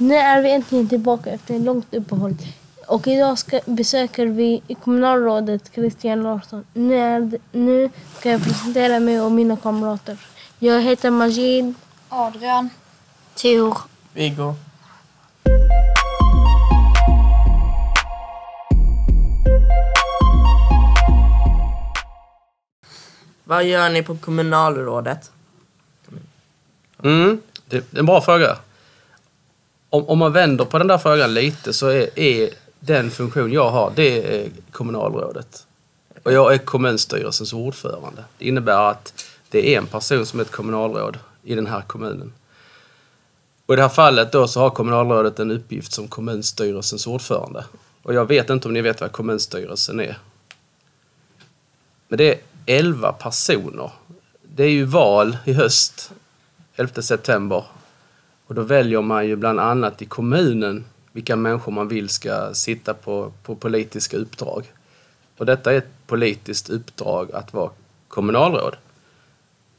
Nu är vi äntligen tillbaka efter ett långt uppehåll. Och idag ska, besöker vi kommunalrådet Christian Larsson. Nu, är, det- nu ska jag presentera mig och mina kamrater. Jag heter Majid. Adrian. Tor. Viggo. Vad gör ni på kommunalrådet? Mm, det det är en bra fråga. Om, om man vänder på den där frågan lite så är, är den funktion jag har, det är kommunalrådet. Och jag är kommunstyrelsens ordförande. Det innebär att det är en person som är ett kommunalråd i den här kommunen. Och i det här fallet då så har kommunalrådet en uppgift som kommunstyrelsens ordförande. Och jag vet inte om ni vet vad kommunstyrelsen är. Men det är 11 personer. Det är ju val i höst, 11 september. Och då väljer man ju bland annat i kommunen vilka människor man vill ska sitta på, på politiska uppdrag. Och detta är ett politiskt uppdrag att vara kommunalråd.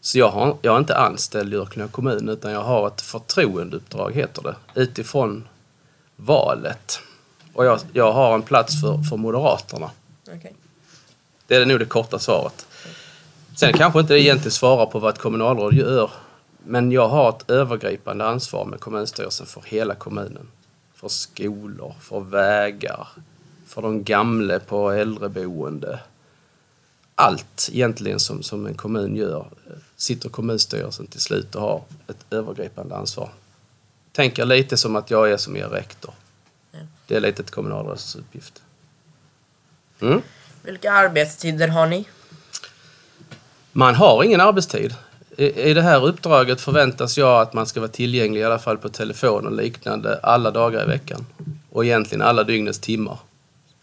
Så jag, har, jag är inte anställd i Örkelljunga kommun utan jag har ett förtroendeuppdrag, heter det, utifrån valet. Och jag, jag har en plats för, för Moderaterna. Okej. Det är nog det korta svaret. Sen kanske inte det egentligen svarar på vad ett kommunalråd gör. Men jag har ett övergripande ansvar med kommunstyrelsen för hela kommunen. För skolor, för vägar, för de gamla på äldreboende. Allt egentligen som, som en kommun gör sitter kommunstyrelsen till slut och har ett övergripande ansvar. Tänker lite som att jag är som er rektor. Ja. Det är lite ett kommunalråds uppgift. Mm. Vilka arbetstider har ni? Man har ingen arbetstid. I, I det här uppdraget förväntas jag att man ska vara tillgänglig i alla fall på telefon och liknande alla dagar i veckan. Och egentligen alla dygnets timmar.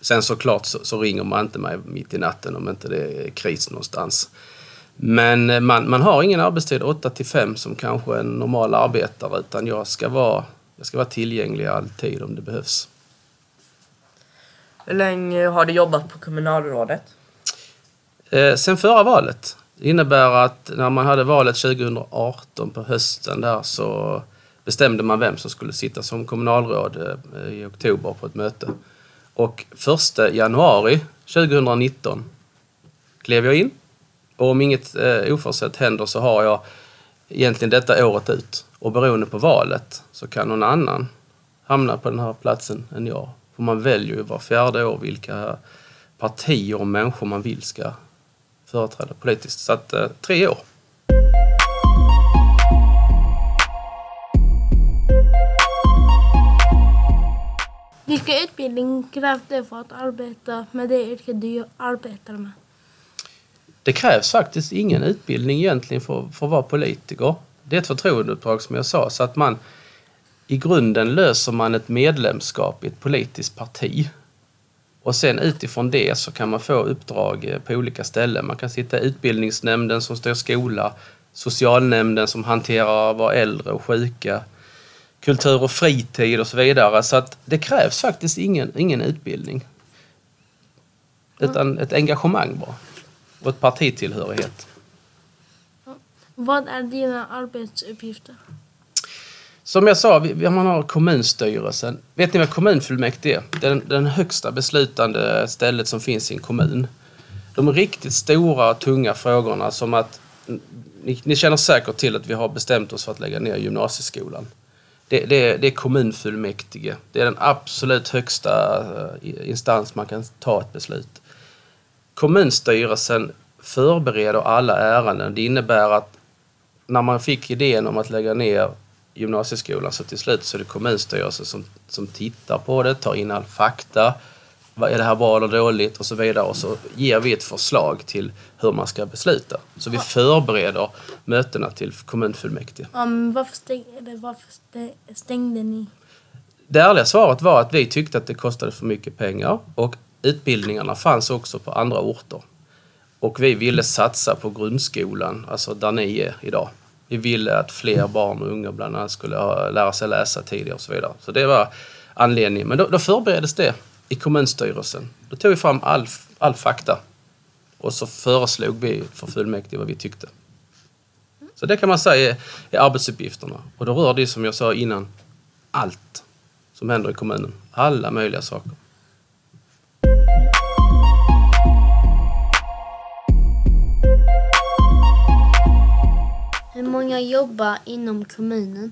Sen såklart så, så ringer man inte mig mitt i natten om inte det är kris någonstans. Men man, man har ingen arbetstid 8 till 5 som kanske en normal arbetare utan jag ska vara, jag ska vara tillgänglig alltid om det behövs. Hur länge har du jobbat på kommunalrådet? Eh, sen förra valet. Det innebär att när man hade valet 2018 på hösten där så bestämde man vem som skulle sitta som kommunalråd eh, i oktober på ett möte. Och 1 januari 2019 klev jag in. Och om inget eh, oförutsett händer så har jag egentligen detta året ut. Och beroende på valet så kan någon annan hamna på den här platsen än jag. För man väljer ju var fjärde år vilka partier och människor man vill ska företräda politiskt. Så att eh, tre år. Vilka utbildning krävs det för att arbeta med det yrke du arbetar med? Det krävs faktiskt ingen utbildning egentligen för, för att vara politiker. Det är ett förtroendeuppdrag som jag sa. Så att man i grunden löser man ett medlemskap i ett politiskt parti. Och sen utifrån det så kan man få uppdrag eh, på olika ställen. Man kan sitta i utbildningsnämnden som styr skola, socialnämnden som hanterar våra äldre och sjuka, kultur och fritid och så vidare. Så att det krävs faktiskt ingen, ingen utbildning. Utan ett engagemang bara. Och ett partitillhörighet. Vad är dina arbetsuppgifter? Som jag sa, vi, man har kommunstyrelsen. Vet ni vad kommunfullmäktige är? Det är den, den högsta beslutande stället som finns i en kommun. De riktigt stora och tunga frågorna som att ni, ni känner säkert till att vi har bestämt oss för att lägga ner gymnasieskolan. Det, det, det är kommunfullmäktige. Det är den absolut högsta eh, instans man kan ta ett beslut. Kommunstyrelsen förbereder alla ärenden. Det innebär att när man fick idén om att lägga ner gymnasieskolan så till slut så är det kommunstyrelsen som, som tittar på det, tar in all fakta. Vad är det här bra eller dåligt och så vidare. Och så ger vi ett förslag till hur man ska besluta. Så vi förbereder mötena till kommunfullmäktige. Um, varför, stäng, eller varför stä- stängde ni? Det ärliga svaret var att vi tyckte att det kostade för mycket pengar och utbildningarna fanns också på andra orter. Och vi ville satsa på grundskolan, alltså där ni är idag. Vi ville att fler barn och unga bland annat skulle ha, lära sig läsa tidigare och så vidare. Så det var anledningen. Men då, då förbereddes det i kommunstyrelsen. Då tog vi fram all, all fakta och så föreslog vi för fullmäktige vad vi tyckte. Så det kan man säga är, är arbetsuppgifterna. Och då rör det som jag sa innan allt. som händer i kommunen. Alla möjliga saker. Hur många jobbar inom kommunen?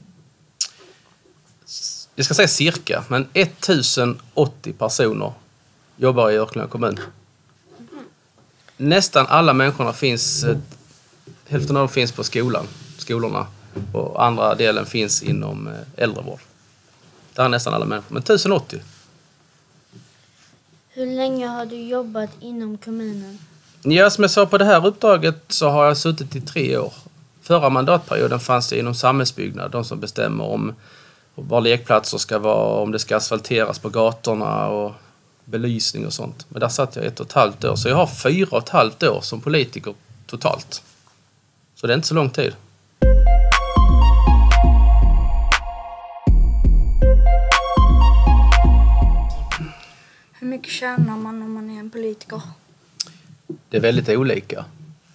Jag ska säga cirka, men 1080 personer jobbar i Örkelljunga kommun. Nästan alla människorna finns, eh, hälften av dem finns på skolan, skolorna och andra delen finns inom eh, äldrevård. Där är nästan alla människor, men 1080. Hur länge har du jobbat inom kommunen? Ja, som jag sa, på det här uppdraget så har jag suttit i tre år. Förra mandatperioden fanns det inom samhällsbyggnad, de som bestämmer om var lekplatser ska vara, om det ska asfalteras på gatorna och belysning och sånt. Men där satt jag ett och ett halvt år, så jag har fyra och ett halvt år som politiker totalt. Så det är inte så lång tid. Hur mycket tjänar man om man är en politiker? Det är väldigt olika.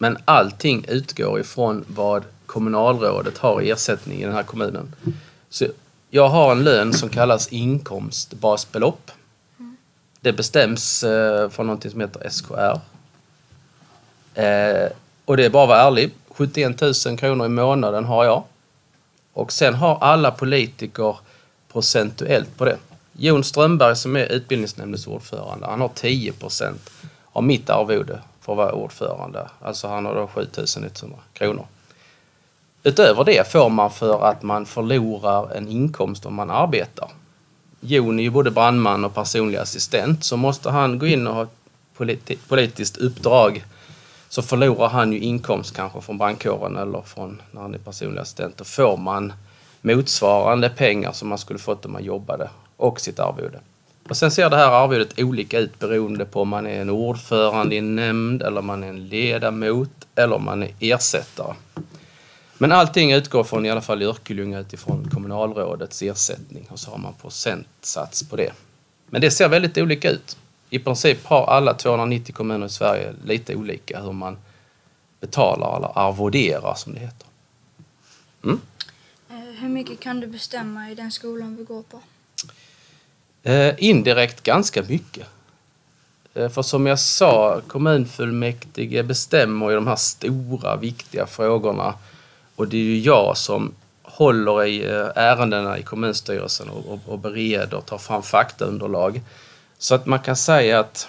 Men allting utgår ifrån vad kommunalrådet har i ersättning i den här kommunen. Så jag har en lön som kallas inkomstbasbelopp. Det bestäms eh, från något som heter SKR. Eh, och det är bara att vara ärlig. 71 000 kronor i månaden har jag. Och sen har alla politiker procentuellt på det. Jon Strömberg som är utbildningsnämndens ordförande, han har 10 procent av mitt arvode för att vara ordförande. Alltså han har då 7100 kronor. Utöver det får man för att man förlorar en inkomst om man arbetar. Jon är ju både brandman och personlig assistent så måste han gå in och ha ett politi- politiskt uppdrag så förlorar han ju inkomst kanske från brandkåren eller från när han är personlig assistent. Då får man motsvarande pengar som man skulle fått om man jobbade och sitt arvode. Och sen ser det här arvodet olika ut beroende på om man är en ordförande i en nämnd eller om man är en ledamot eller om man är ersättare. Men allting utgår från, i alla fall i Örkelljunga, utifrån kommunalrådets ersättning och så har man procentsats på det. Men det ser väldigt olika ut. I princip har alla 290 kommuner i Sverige lite olika hur man betalar eller arvoderar som det heter. Mm? Eh, hur mycket kan du bestämma i den skolan vi går på? Eh, indirekt ganska mycket. Eh, för som jag sa, kommunfullmäktige bestämmer i de här stora viktiga frågorna och det är ju jag som håller i eh, ärendena i kommunstyrelsen och, och, och bereder, tar fram faktaunderlag. Så att man kan säga att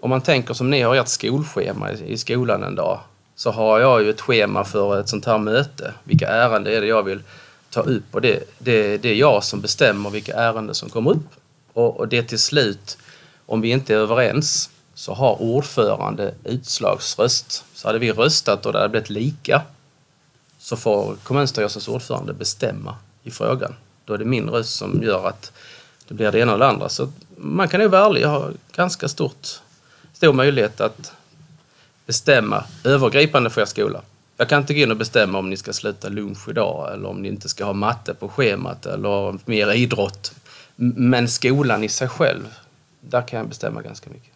om man tänker som ni har ert skolschema i, i skolan en dag så har jag ju ett schema för ett sånt här möte. Vilka ärenden är det jag vill ta upp och det, det, det är jag som bestämmer vilka ärenden som kommer upp. Och, och det till slut, om vi inte är överens, så har ordförande utslagsröst. Så hade vi röstat och det hade blivit lika så får kommunstyrelsens ordförande bestämma i frågan. Då är det min röst som gör att det blir det ena eller andra. Så man kan nog vara ärlig, jag har ganska stort, stor möjlighet att bestämma övergripande för er skola. Jag kan inte gå in och bestämma om ni ska sluta lunch idag eller om ni inte ska ha matte på schemat eller mer idrott. Men skolan i sig själv, där kan jag bestämma ganska mycket.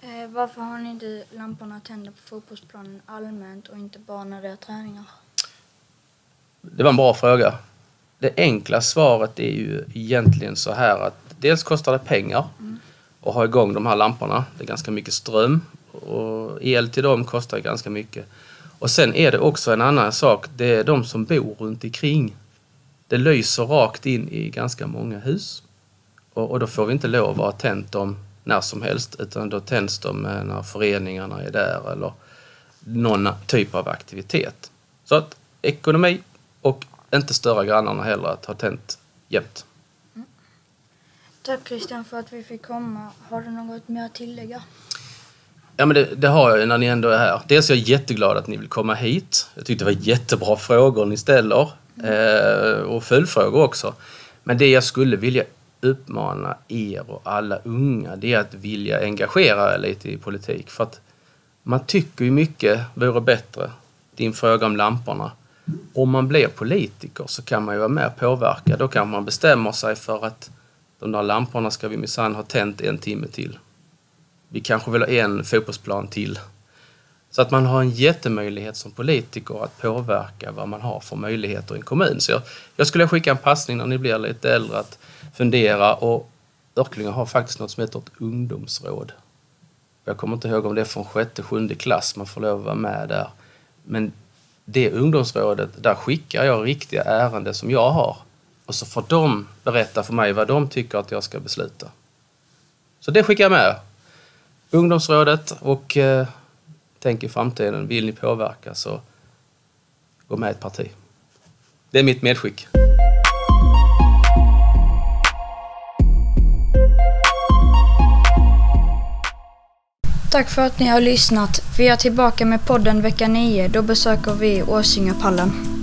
Eh, varför har ni inte lamporna tända på fotbollsplanen allmänt och inte bara när det är träningar? Det var en bra fråga. Det enkla svaret är ju egentligen så här att dels kostar det pengar att ha igång de här lamporna. Det är ganska mycket ström och el till dem kostar ganska mycket. Och sen är det också en annan sak. Det är de som bor runt omkring. Det lyser rakt in i ganska många hus. Och, och då får vi inte lov att ha tänt dem när som helst utan då tänds de när föreningarna är där eller någon typ av aktivitet. Så att ekonomi och inte störa grannarna heller att ha tänt jämt. Tack Christian för att vi fick komma. Har du något mer att tillägga? Ja men det, det har jag ju när ni ändå är här. Dels är jag jätteglad att ni vill komma hit. Jag tyckte det var jättebra frågor ni ställer. Eh, och följdfrågor också. Men det jag skulle vilja uppmana er och alla unga det är att vilja engagera er lite i politik. För att man tycker ju mycket vore bättre, din fråga om lamporna. Om man blir politiker så kan man ju vara med och påverka. Då kan man bestämma sig för att de där lamporna ska vi minsann ha tänt en timme till. Vi kanske vill ha en fotbollsplan till. Så att man har en jättemöjlighet som politiker att påverka vad man har för möjligheter i en kommun. Så jag, jag skulle skicka en passning när ni blir lite äldre att fundera och Örklinge har faktiskt något som heter ett ungdomsråd. Jag kommer inte ihåg om det är från sjätte, sjunde klass man får lov att vara med där. Men det ungdomsrådet, där skickar jag riktiga ärenden som jag har. Och så får de berätta för mig vad de tycker att jag ska besluta. Så det skickar jag med. Ungdomsrådet och eh, tänk i framtiden, vill ni påverka så gå med i ett parti. Det är mitt medskick. Tack för att ni har lyssnat. Vi är tillbaka med podden vecka 9. Då besöker vi Åsingapallen.